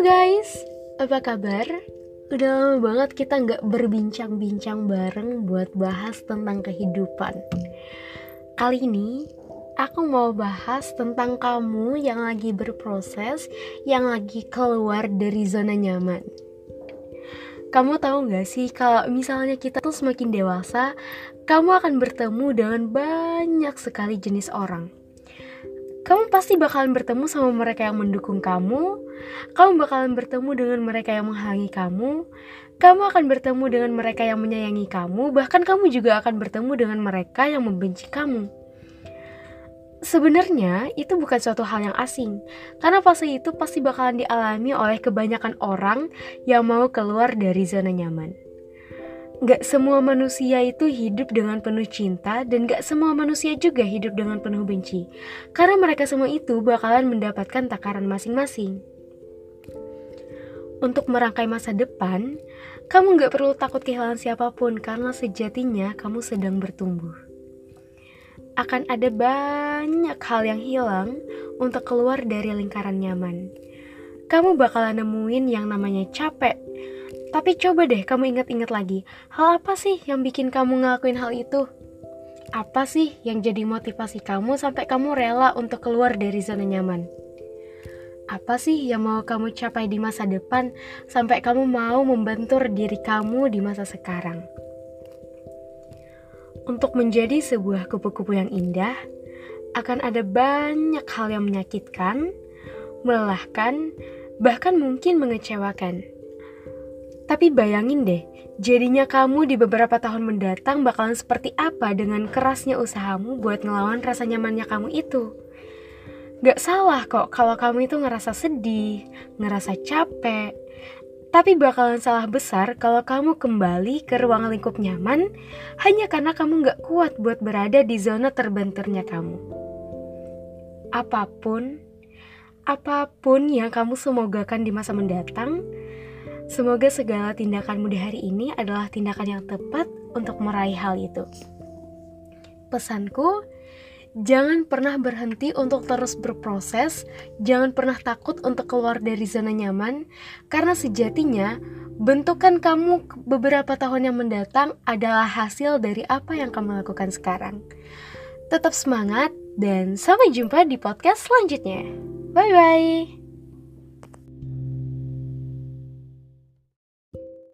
Guys, apa kabar? Udah lama banget kita nggak berbincang-bincang bareng buat bahas tentang kehidupan. Kali ini aku mau bahas tentang kamu yang lagi berproses, yang lagi keluar dari zona nyaman. Kamu tahu gak sih kalau misalnya kita tuh semakin dewasa, kamu akan bertemu dengan banyak sekali jenis orang kamu pasti bakalan bertemu sama mereka yang mendukung kamu, kamu bakalan bertemu dengan mereka yang menghalangi kamu, kamu akan bertemu dengan mereka yang menyayangi kamu, bahkan kamu juga akan bertemu dengan mereka yang membenci kamu. Sebenarnya itu bukan suatu hal yang asing, karena fase itu pasti bakalan dialami oleh kebanyakan orang yang mau keluar dari zona nyaman. Gak semua manusia itu hidup dengan penuh cinta dan gak semua manusia juga hidup dengan penuh benci. Karena mereka semua itu bakalan mendapatkan takaran masing-masing. Untuk merangkai masa depan, kamu gak perlu takut kehilangan siapa pun karena sejatinya kamu sedang bertumbuh. Akan ada banyak hal yang hilang untuk keluar dari lingkaran nyaman. Kamu bakalan nemuin yang namanya capek, tapi coba deh kamu ingat-ingat lagi, hal apa sih yang bikin kamu ngelakuin hal itu? Apa sih yang jadi motivasi kamu sampai kamu rela untuk keluar dari zona nyaman? Apa sih yang mau kamu capai di masa depan sampai kamu mau membentur diri kamu di masa sekarang? Untuk menjadi sebuah kupu-kupu yang indah, akan ada banyak hal yang menyakitkan, melelahkan, bahkan mungkin mengecewakan. Tapi bayangin deh, jadinya kamu di beberapa tahun mendatang bakalan seperti apa dengan kerasnya usahamu buat ngelawan rasa nyamannya kamu itu. Gak salah kok kalau kamu itu ngerasa sedih, ngerasa capek, tapi bakalan salah besar kalau kamu kembali ke ruang lingkup nyaman hanya karena kamu gak kuat buat berada di zona terbenturnya kamu. Apa pun, apa pun yang kamu semogakan di masa mendatang, Semoga segala tindakanmu di hari ini adalah tindakan yang tepat untuk meraih hal itu. Pesanku, jangan pernah berhenti untuk terus berproses, jangan pernah takut untuk keluar dari zona nyaman, karena sejatinya bentukan kamu beberapa tahun yang mendatang adalah hasil dari apa yang kamu lakukan sekarang. Tetap semangat, dan sampai jumpa di podcast selanjutnya. Bye bye.